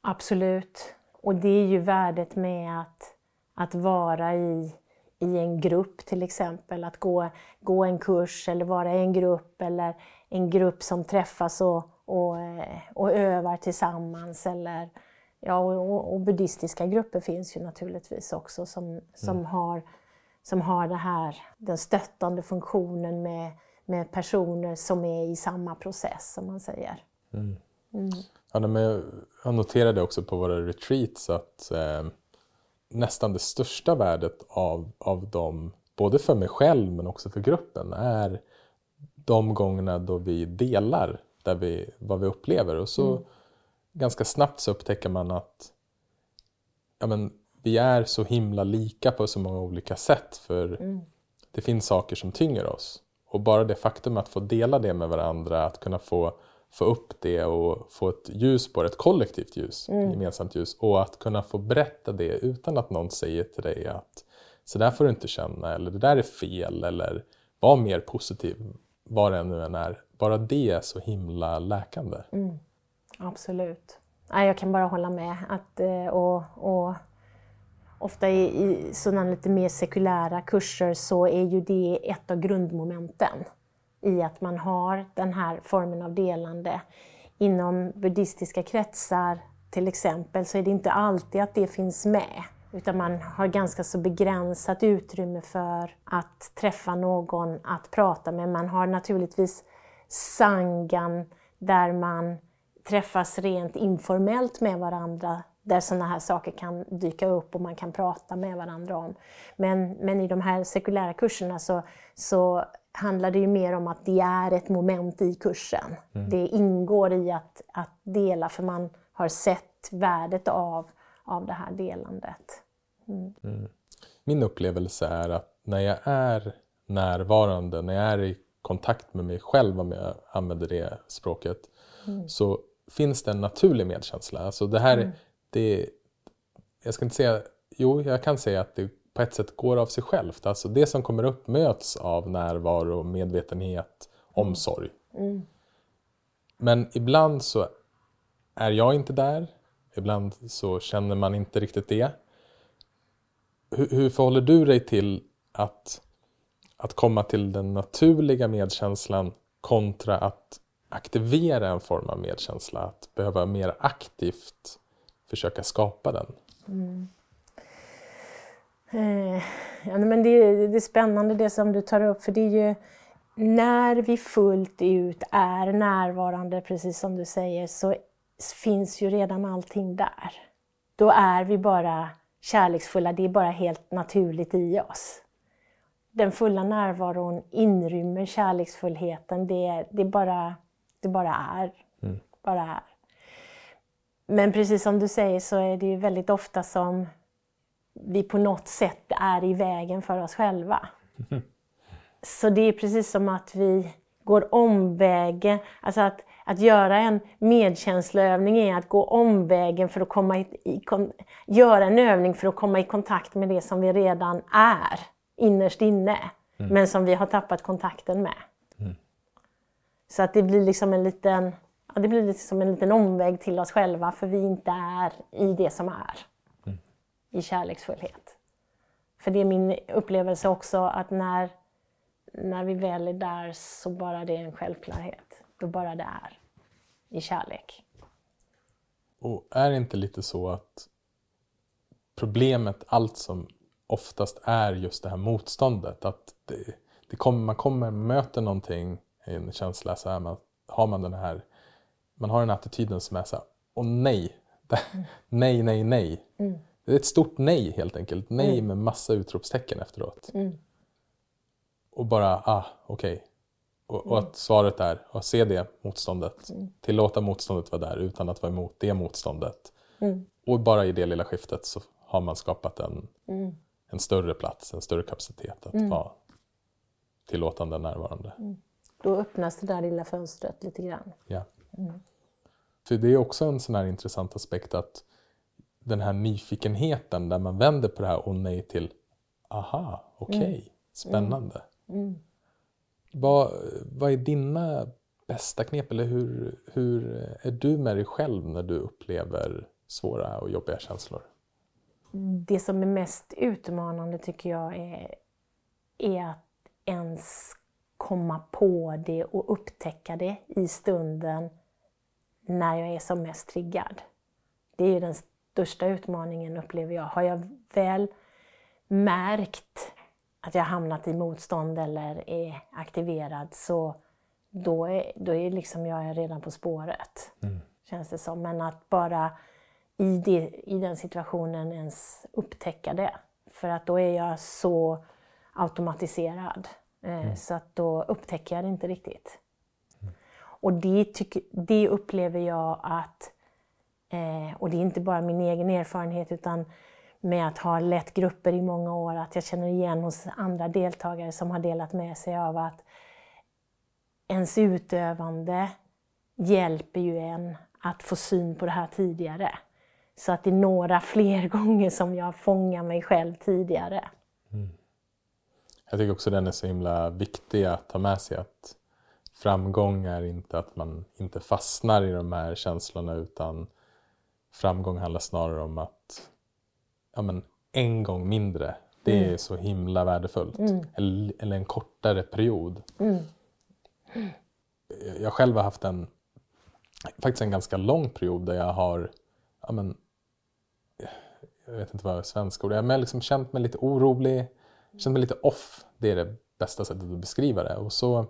Absolut. Och det är ju värdet med att, att vara i, i en grupp till exempel. Att gå, gå en kurs eller vara i en grupp eller en grupp som träffas och, och, eh, och övar tillsammans. Eller, ja, och, och buddhistiska grupper finns ju naturligtvis också som, som, har, som har det här, den stöttande funktionen med, med personer som är i samma process som man säger. Ja, nej, men jag- jag noterade också på våra retreats att eh, nästan det största värdet av, av dem, både för mig själv men också för gruppen, är de gångerna då vi delar där vi, vad vi upplever. Och så ganska snabbt så upptäcker man att ja, men, vi är så himla lika på så många olika sätt. För det finns saker som tynger oss. Och bara det faktum att få dela det med varandra, att kunna få, få upp det och få ett ljus på det, ett kollektivt ljus, gemensamt ljus. Och att kunna få berätta det utan att någon säger till dig att så där får du inte känna, eller det där är fel, eller var mer positiv, vad det nu än är. Bara det är så himla läkande. Absolut. Nej, jag kan bara hålla med. Att, eh, och, och ofta i, i sådana lite mer sekulära kurser så är ju det ett av grundmomenten i att man har den här formen av delande. Inom buddhistiska kretsar till exempel så är det inte alltid att det finns med. Utan man har ganska så begränsat utrymme för att träffa någon att prata med. Man har naturligtvis sangan där man träffas rent informellt med varandra där sådana här saker kan dyka upp och man kan prata med varandra om. Men, men i de här sekulära kurserna så, så handlar det ju mer om att det är ett moment i kursen. Det ingår i att, att dela för man har sett värdet av, av det här delandet. Min upplevelse är att när jag är närvarande, när jag är i kontakt med mig själv, om jag använder det språket, så finns det en naturlig medkänsla. Alltså det här, det, jag ska inte säga, jo jag kan säga att det på ett sätt går av sig självt. Alltså det som kommer upp möts av närvaro, medvetenhet, omsorg. Men ibland så är jag inte där, ibland så känner man inte riktigt det. Hur, hur förhåller du dig till att, att komma till den naturliga medkänslan kontra att aktivera en form av medkänsla? Att behöva mer aktivt försöka skapa den? Eh, ja, men det, det är spännande det som du tar upp, för det är ju när vi fullt ut är närvarande, precis som du säger, så finns ju redan allting där. Då är vi bara kärleksfulla, det är bara helt naturligt i oss. Den fulla närvaron inrymmer kärleksfullheten, det, det, bara, det bara är. Bara är. Men precis som du säger så är det ju väldigt ofta som vi på något sätt är i vägen för oss själva. Så det är precis som att vi går omvägen. Alltså att, att göra en medkänsloövning är att gå omvägen för att komma i, i, kon- göra en övning för att komma i kontakt med det som vi redan är innerst inne. Men som vi har tappat kontakten med. Så att det blir liksom en liten, ja, det blir liksom en liten omväg till oss själva för vi inte är i det som är. I kärleksfullhet. För det är min upplevelse också att när, när vi väl är där så bara det är en självklarhet. Då bara det är. I kärlek. Och är det inte lite så att problemet allt som oftast är just det här motståndet? Att det, det kommer, man kommer, möter någonting, en känsla, så här, man, har man den här, man har den här attityden som är så här, åh nej, nej, nej, nej. Det är ett stort nej helt enkelt, nej med massa utropstecken efteråt. Och bara, ah, okej. Och, och att svaret är att se det motståndet, tillåta motståndet vara där utan att vara emot det motståndet. Och bara i det lilla skiftet så har man skapat en, en större plats, en större kapacitet att vara tillåtande närvarande. Då öppnas det där lilla fönstret lite grann. Ja. För det är också en sån här intressant aspekt att den här nyfikenheten där man vänder på det här och nej till aha, okej, spännande. Vad, vad är dina bästa knep eller hur, hur är du med dig själv när du upplever svåra och jobbiga känslor? Det som är mest utmanande tycker jag är, är att ens komma på det och upptäcka det i stunden när jag är som mest triggad. Det är ju den största utmaningen upplever jag. Har jag väl märkt att jag hamnat i motstånd eller är aktiverad så då är, då är liksom jag är redan på spåret. Känns det som. Men att bara i, det, i den situationen ens upptäcka det. För att då är jag så automatiserad. Eh, Så att då upptäcker jag det inte riktigt. Och det, tycker, det upplever jag att, eh, och det är inte bara min egen erfarenhet utan med att ha lett grupper i många år, att jag känner igen hos andra deltagare som har delat med sig av att ens utövande hjälper ju en att få syn på det här tidigare. Så att det är några fler gånger som jag fångar mig själv tidigare. Mm. Jag tycker också den är så himla viktig att ta med sig att framgång är inte att man inte fastnar i de här känslorna utan framgång handlar snarare om att ja, men en gång mindre, det är så himla värdefullt. Eller, eller en kortare period. Jag själv har haft en, faktiskt en ganska lång period där jag har ja, men, jag vet inte vad är svenska ord är, men jag har liksom känt mig lite orolig, känt mig lite off. Det är det bästa sättet att beskriva det. Och så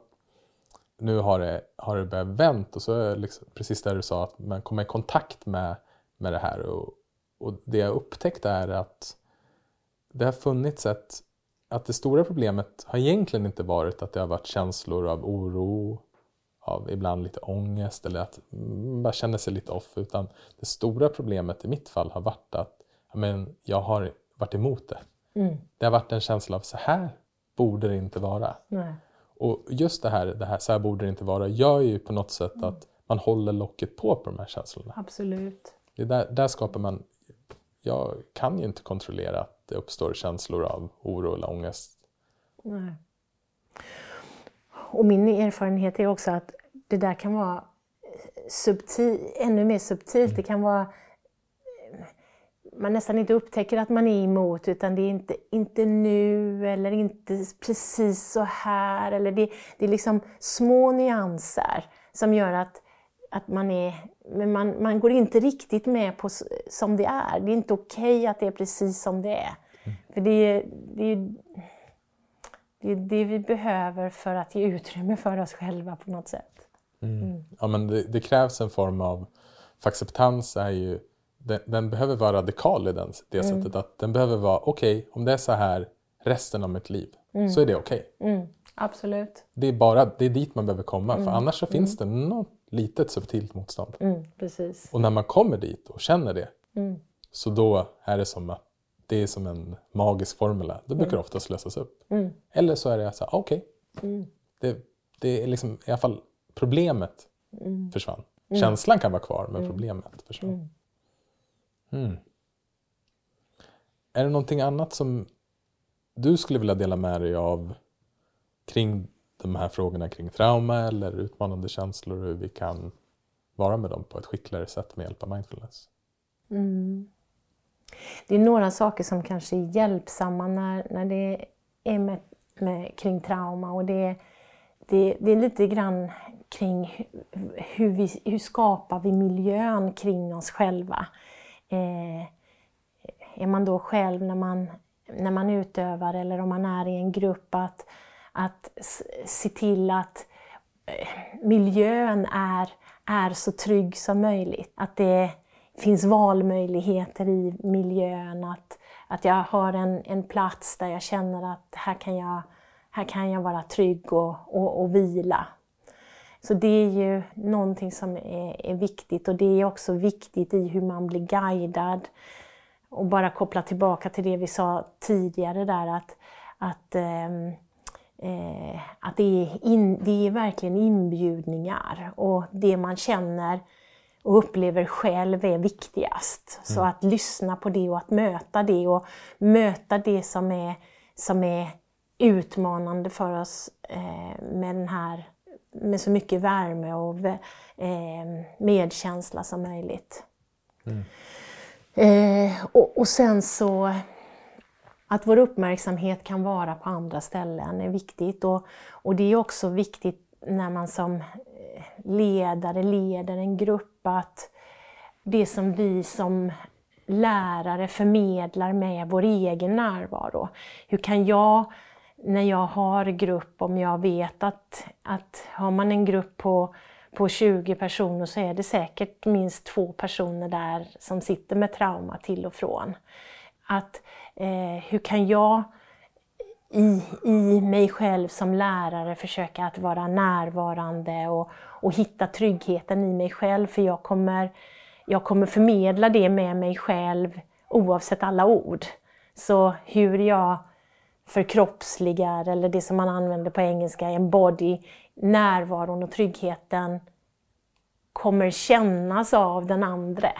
nu har det, har det börjat vänt och så är liksom, precis där du sa att man kommer i kontakt med, med det här. Och, och det jag upptäckte är att det har funnits ett, att det stora problemet har egentligen inte varit att det har varit känslor av oro, av ibland lite ångest eller att man känner sig lite off. Utan det stora problemet i mitt fall har varit att men, jag har varit emot det. Det har varit en känsla av så här borde det inte vara. Nej. Och just det här, det här, så här borde det inte vara, gör ju på något sätt att man håller locket på på de här känslorna. Absolut. Det är där, där skapar man, jag kan ju inte kontrollera att det uppstår känslor av oro eller ångest. Nej. Och min erfarenhet är också att det där kan vara subtil, ännu mer subtilt. Det kan vara man nästan inte upptäcker att man är emot utan det är inte, inte nu eller inte precis så här. Eller det, det är liksom små nyanser som gör att, att man är... Men man, man går inte riktigt med på som det är. Det är inte okej att det är precis som det är. För det är, det är det är det vi behöver för att ge utrymme för oss själva på något sätt. Ja, men det, det krävs en form av, för acceptans är ju, den, den behöver vara radikal i den, det sättet att den behöver vara okej, om det är så här resten av mitt liv så är det okej. Absolut. Det är bara det är dit man behöver komma för annars så finns det något litet subtilt motstånd. Mm, precis. Och när man kommer dit och känner det så då är det som att det är som en magisk formula. Det brukar oftast lösas upp. Eller så är det så här, okej. Det, det är liksom i alla fall problemet försvann. Känslan kan vara kvar men problemet försvann. Mm. Är det någonting annat som du skulle vilja dela med dig av kring de här frågorna kring trauma eller utmanande känslor och hur vi kan vara med dem på ett skickligare sätt med hjälp av mindfulness. Mm. Det är några saker som kanske är hjälpsamma när, när det är med, med, kring trauma och det, det, det är lite grann kring hur, vi, hur skapar vi miljön kring oss själva. Eh, är man då själv när man, när man utövar eller om man är i en grupp att, att se till att eh, miljön är, är så trygg som möjligt. Att det finns valmöjligheter i miljön, att, att jag har en, en plats där jag känner att här kan jag, här kan jag vara trygg och, och, och vila. Så det är ju någonting som är, är, viktigt och det är också viktigt i hur man blir guidad. Och bara koppla tillbaka till det vi sa tidigare där att, att, eh, eh, att det, är in, det är verkligen inbjudningar och det man känner och upplever själv är viktigast. Mm. Så att lyssna på det och att möta det och möta det som är, som är utmanande för oss eh, med, den här, med så mycket värme och eh, medkänsla som möjligt. Mm. Eh, och, och sen så att vår uppmärksamhet kan vara på andra ställen är viktigt. Och, och det är också viktigt när man som eh, ledare leder en grupp att det som vi som lärare förmedlar med vår egen närvaro. Hur kan jag, när jag har grupp, om jag vet att, att har man en grupp på, på 20 personer så är det säkert minst två personer där som sitter med trauma till och från. Att eh, hur kan jag i, i mig själv som lärare försöka att vara närvarande och, och hitta tryggheten i mig själv för jag kommer, jag kommer förmedla det med mig själv oavsett alla ord. Så hur jag förkroppsligar, eller det som man använder på engelska, embody, närvaron och tryggheten kommer kännas av den andra.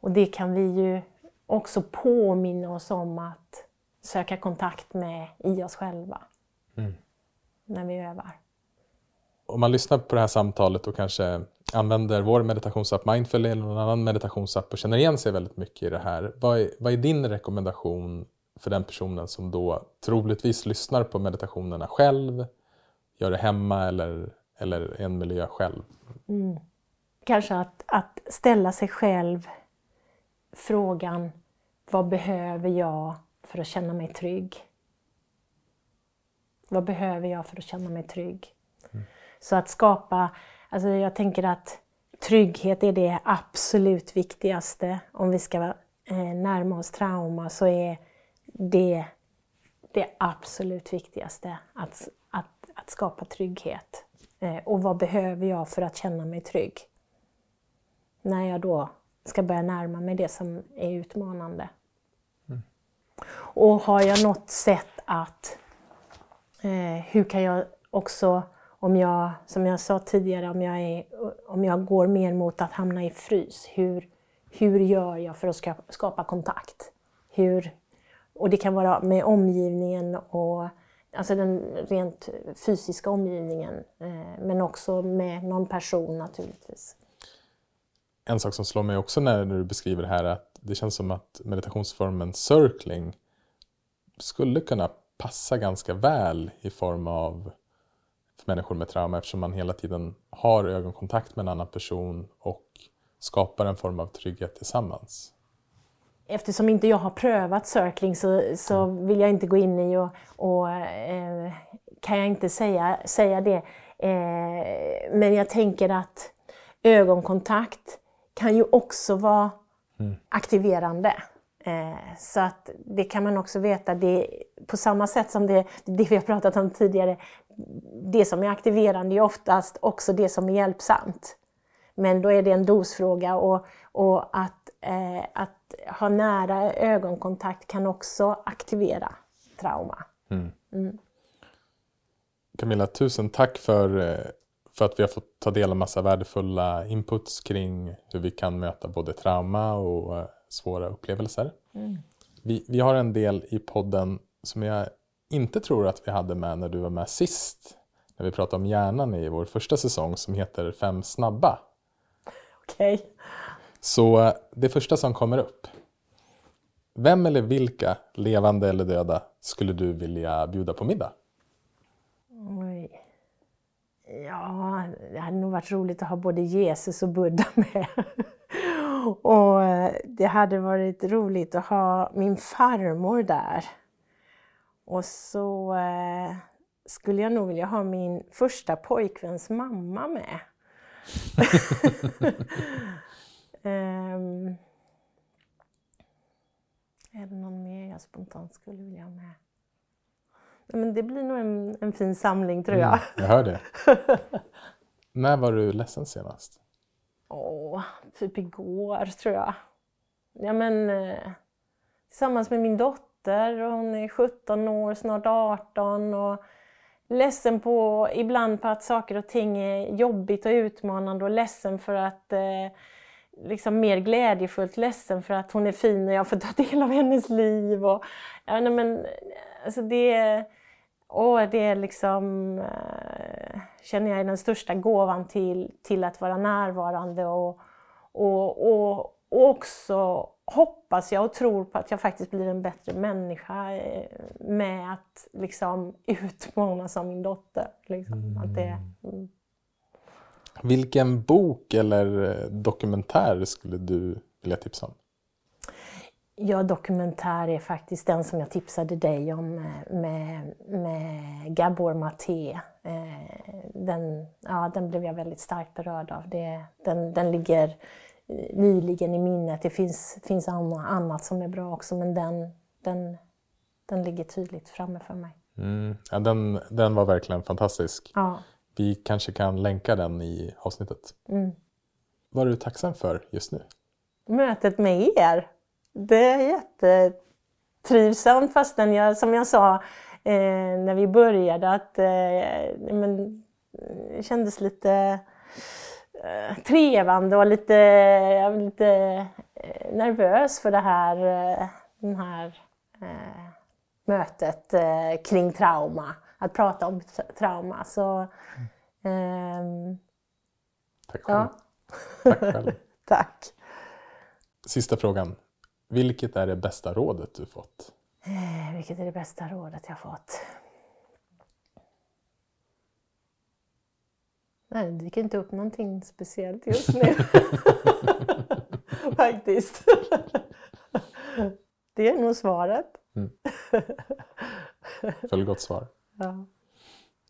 Och det kan vi ju också påminna oss om att söka kontakt med i oss själva mm. när vi övar. Om man lyssnar på det här samtalet och kanske använder vår meditationsapp Mindful eller någon annan meditationsapp och känner igen sig väldigt mycket i det här. Vad är, vad är din rekommendation för den personen som då troligtvis lyssnar på meditationerna själv, gör det hemma eller, eller i en miljö själv? Mm. Kanske att, att ställa sig själv frågan vad behöver jag för att känna mig trygg? Vad behöver jag för att känna mig trygg? Mm. Så att skapa, alltså jag tänker att trygghet är det absolut viktigaste. Om vi ska eh, närma oss trauma så är det det absolut viktigaste, att, att, att skapa trygghet. Eh, och vad behöver jag för att känna mig trygg? När jag då ska börja närma mig det som är utmanande. Och har jag något sätt att, eh, hur kan jag också, om jag, som jag sa tidigare, om jag, är, om jag går mer mot att hamna i frys, hur, hur gör jag för att skapa kontakt? Hur, och det kan vara med omgivningen och alltså den rent fysiska omgivningen, eh, men också med någon person naturligtvis. En sak som slår mig också när, du beskriver det här är att det känns som att meditationsformen circling skulle kunna passa ganska väl i form av människor med trauma eftersom man hela tiden har ögonkontakt med en annan person och skapar en form av trygghet tillsammans. Eftersom inte jag har prövat circling så, så mm. vill jag inte gå in i och, och eh, kan jag inte säga, säga det. Eh, men jag tänker att ögonkontakt kan ju också vara mm. aktiverande. Eh, så att det kan man också veta, det, på samma sätt som det, det vi har pratat om tidigare, det som är aktiverande är oftast också det som är hjälpsamt. Men då är det en dosfråga och, och att, eh, att ha nära ögonkontakt kan också aktivera trauma. Mm. Mm. Camilla, tusen tack för, eh, för att vi har fått ta del av massa värdefulla inputs kring hur vi kan möta både trauma och eh, svåra upplevelser. Mm. Vi, vi har en del i podden som jag inte tror att vi hade med när du var med sist. när vi pratade om hjärnan i vår första säsong som heter Fem snabba. Okej. Så eh, det första som kommer upp. Vem eller vilka, levande eller döda, skulle du vilja bjuda på middag? Ja, det hade nog varit roligt att ha både Jesus och Buddha med. och eh, det hade varit roligt att ha min farmor där. Och så eh, skulle jag nog vilja ha min första pojkväns mamma med. Ehm, är det någon mer jag spontant skulle vilja ha med? Men det blir nog en, en fin samling tror jag. Mm, jag hör det. När var du ledsen senast? Åh, typ igår tror jag. Ja men eh, tillsammans med min dotter, och hon är 17 år, snart 18 och ledsen på, ibland på att saker och ting är jobbigt och utmanande och ledsen för att eh, liksom mer glädjefullt ledsen för att hon är fin och jag får ta del av hennes liv. Och, ja, nej, men, alltså det, åh, det är liksom, eh, känner jag är den största gåvan till, till att vara närvarande och, och, och, och också hoppas jag och tror på att jag faktiskt blir en bättre människa eh, med att liksom utmanas av min dotter. Liksom. Att det, mm. Vilken bok eller eh, dokumentär skulle du vilja tipsa om? Ja, dokumentär är faktiskt den som jag tipsade dig om eh, med, med Gabor Maté. Eh, Den, ja, den blev jag väldigt starkt berörd av. Det, den, den ligger nyligen i minnet. Det finns, finns anna- annat som är bra också men den, den, den ligger tydligt framme för mig. Mm. Ja, den, den var verkligen fantastisk. Ja. Vi kanske kan länka den i avsnittet. Mm. Vad är du tacksam för just nu? mötet med er. Det är jättetrivsamt fastän jag, som jag sa eh, när vi började, att eh, men, det kändes lite eh, trevande och lite, jag var lite eh, nervös för det här, eh, den här eh, mötet eh, kring trauma. Att prata om tra- trauma. Så, ehm, Tack själv. ja, Tack själv. tack. Sista frågan. Vilket är det bästa rådet du fått? Eh, Vilket är det bästa rådet jag fått? Nej, det dyker inte upp någonting speciellt just nu. Faktiskt. Det är nog svaret. Fullgott svar. Ja.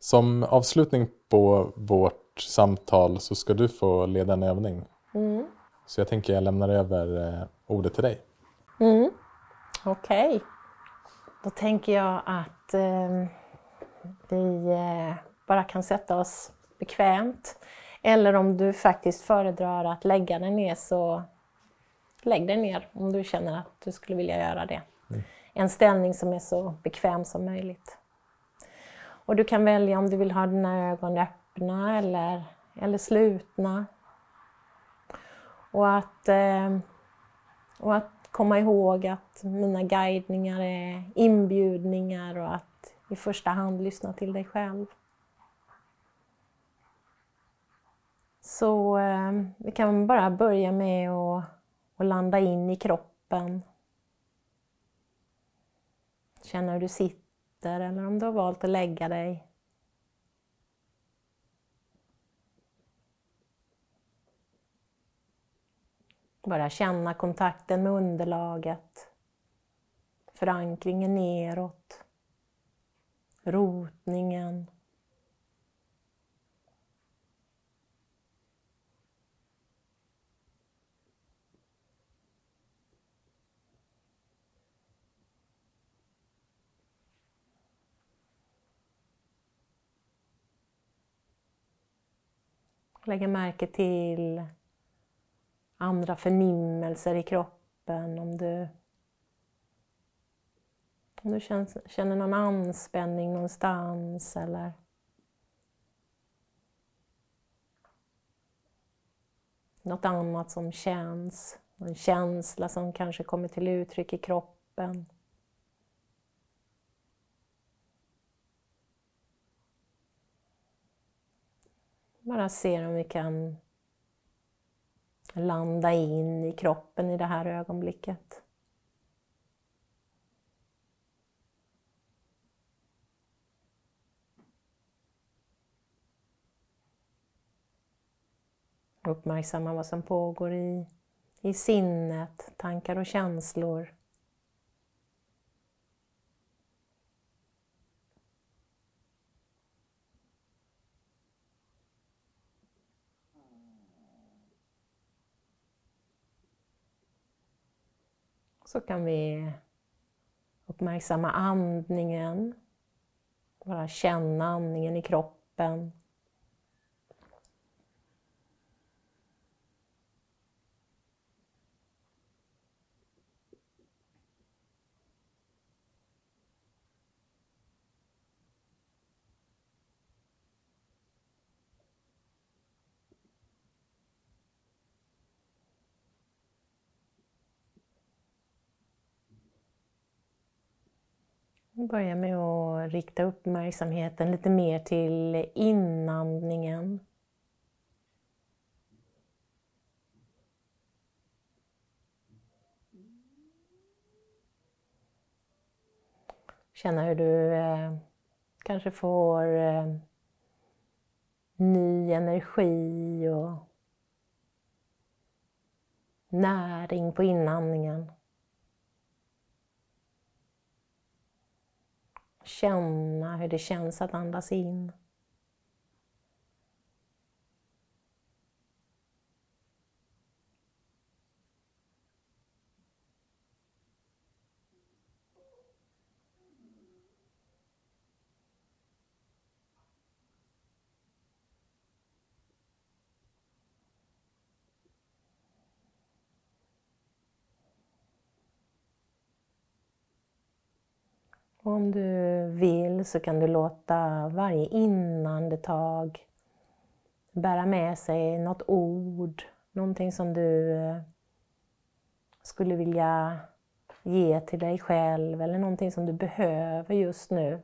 Som avslutning på vårt samtal så ska du få leda en övning. Mm. Så jag tänker jag lämnar över eh, ordet till dig. Mm. Okej. Då tänker jag att eh, vi eh, bara kan sätta oss bekvämt. Eller om du faktiskt föredrar att lägga dig ner så lägg dig ner om du känner att du skulle vilja göra det. En ställning som är så bekväm som möjligt. Och du kan välja om du vill ha dina ögon öppna eller, eller slutna. Och att, eh, och att komma ihåg att mina guidningar är inbjudningar och att i första hand lyssna till dig själv. Så eh, vi kan bara börja med att, att landa in i kroppen. Känna hur du sitter eller om du har valt att lägga dig. Bara känna kontakten med underlaget. Förankringen neråt. Rotningen. Lägga märke till andra förnimmelser i kroppen. Om du, om du känns, känner någon anspänning någonstans eller något annat som känns. En känsla som kanske kommer till uttryck i kroppen. Bara se om vi kan landa in i kroppen i det här ögonblicket. Uppmärksamma vad som pågår i, i sinnet, tankar och känslor. Så kan vi uppmärksamma andningen, bara känna andningen i kroppen. Börja med att rikta uppmärksamheten lite mer till inandningen. Känna hur du eh, kanske får eh, ny energi och näring på inandningen. Känna hur det känns att andas in. Och om du vill så kan du låta varje inandetag bära med sig något ord, någonting som du eh, skulle vilja ge till dig själv eller någonting som du behöver just nu.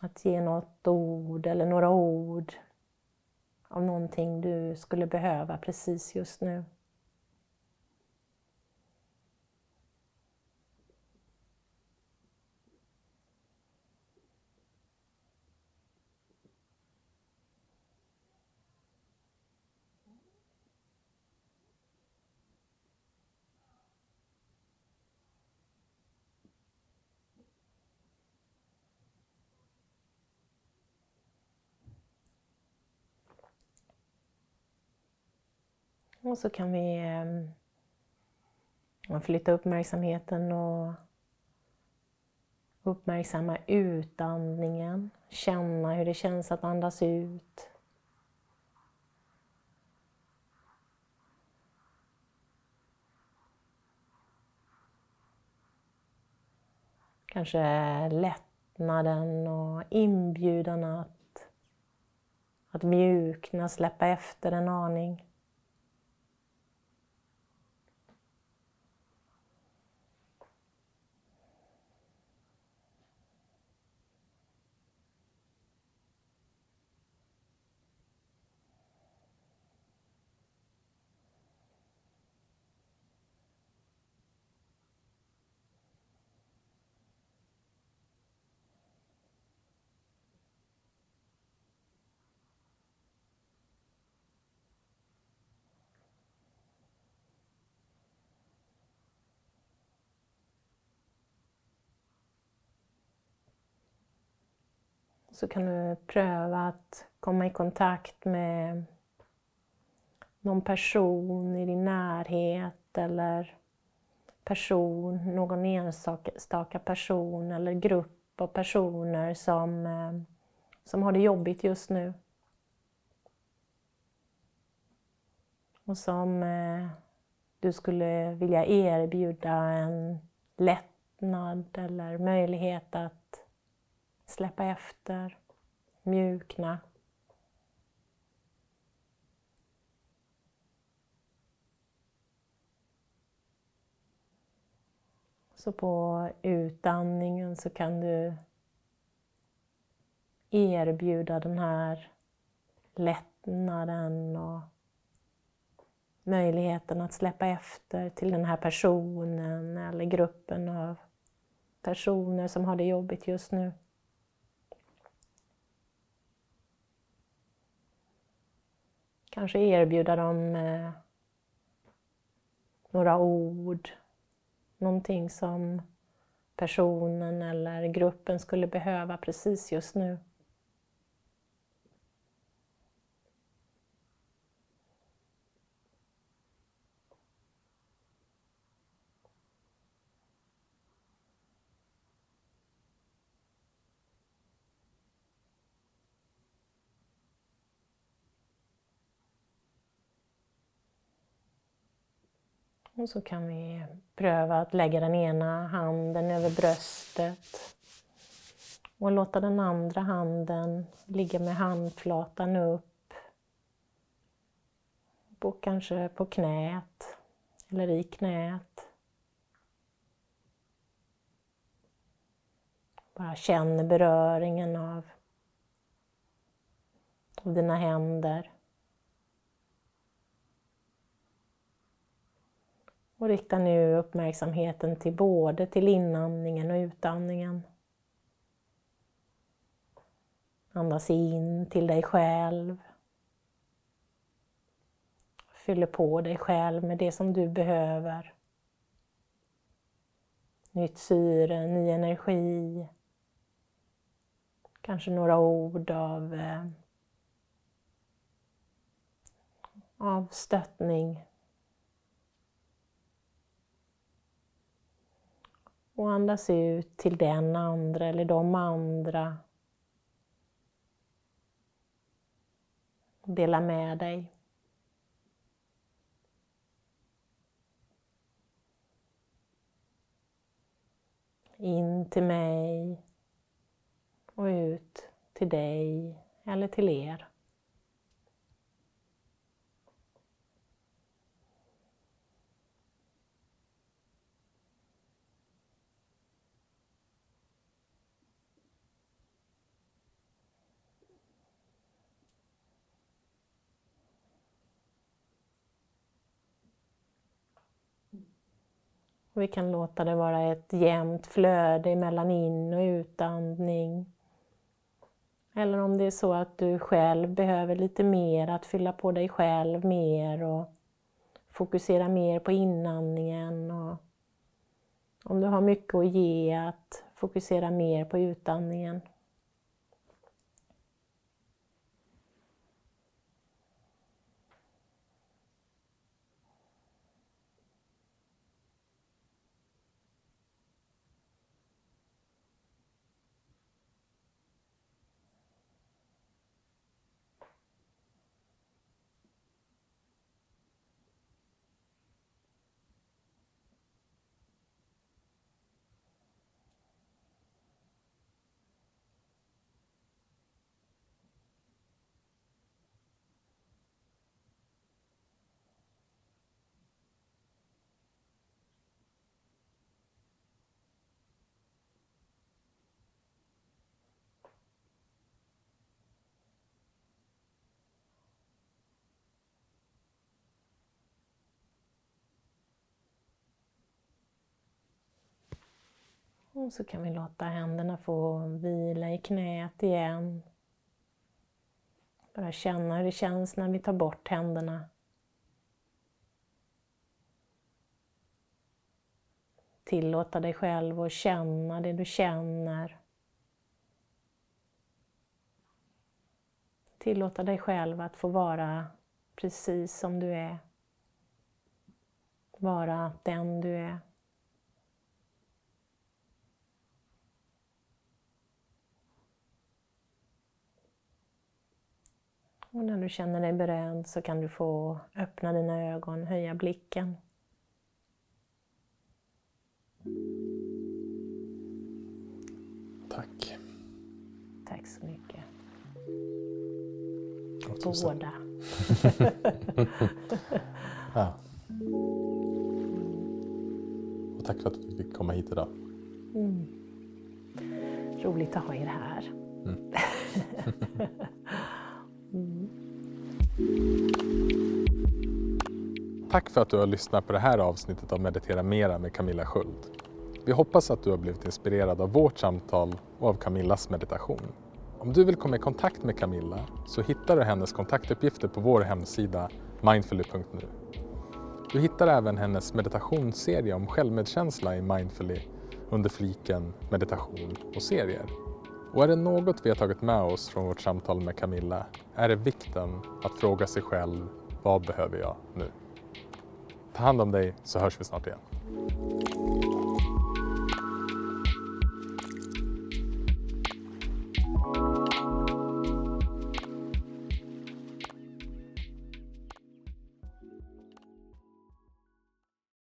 Att ge något ord eller några ord av någonting du skulle behöva precis just nu. Och så kan vi eh, flytta uppmärksamheten och uppmärksamma utandningen. Känna hur det känns att andas ut. Kanske lättnaden och inbjudan att, att mjukna, släppa efter en aning. Så kan du pröva att komma i kontakt med någon person i din närhet eller person, någon enstaka person eller grupp av personer som, eh, som har det jobbigt just nu. Och som eh, du skulle vilja erbjuda en lättnad eller möjlighet att släppa efter, mjukna. Så på utandningen så kan du erbjuda den här lättnaden och möjligheten att släppa efter till den här personen eller gruppen av personer som har det jobbigt just nu. Kanske erbjuda dem eh, några ord, någonting som personen eller gruppen skulle behöva precis just nu. Och så kan vi pröva att lägga den ena handen över bröstet och låta den andra handen ligga med handflatan upp. På, kanske på knät eller i knät. Bara känner beröringen av, av dina händer. Och rikta nu uppmärksamheten till både till inandningen och utandningen. Andas in till dig själv. Fyller på dig själv med det som du behöver. Nytt syre, ny energi. Kanske några ord av, eh, av stöttning. Och andas ut till den andra eller de andra. Dela med dig. In till mig och ut till dig eller till er. Vi kan låta det vara ett jämnt flöde mellan in och utandning. Eller om det är så att du själv behöver lite mer, att fylla på dig själv mer och fokusera mer på inandningen. Och om du har mycket att ge, att fokusera mer på utandningen. Och så kan vi låta händerna få vila i knät igen. Bara känna hur det känns när vi tar bort händerna. Tillåta dig själv att känna det du känner. Tillåta dig själv att få vara precis som du är. Vara den du är. Och när du känner dig beredd så kan du få öppna dina ögon, höja blicken. Tack. Tack så mycket. Båda. Ja. Och tack för att vi fick komma hit idag. Mm. Roligt att ha er här. Mm. Tack för att du har lyssnat på det här avsnittet av Meditera Mera med Camilla Sköld. Vi hoppas att du har blivit inspirerad av vårt samtal och av Camillas meditation. Om du vill komma i kontakt med Camilla så hittar du hennes kontaktuppgifter på vår hemsida mindfully.nu. Du hittar även hennes meditationsserie om självmedkänsla i Mindfully under fliken meditation och serier. Och är det något vi har tagit med oss från vårt samtal med Camilla är det vikten att fråga sig själv vad behöver jag nu? Ta hand om dig så hörs vi snart igen.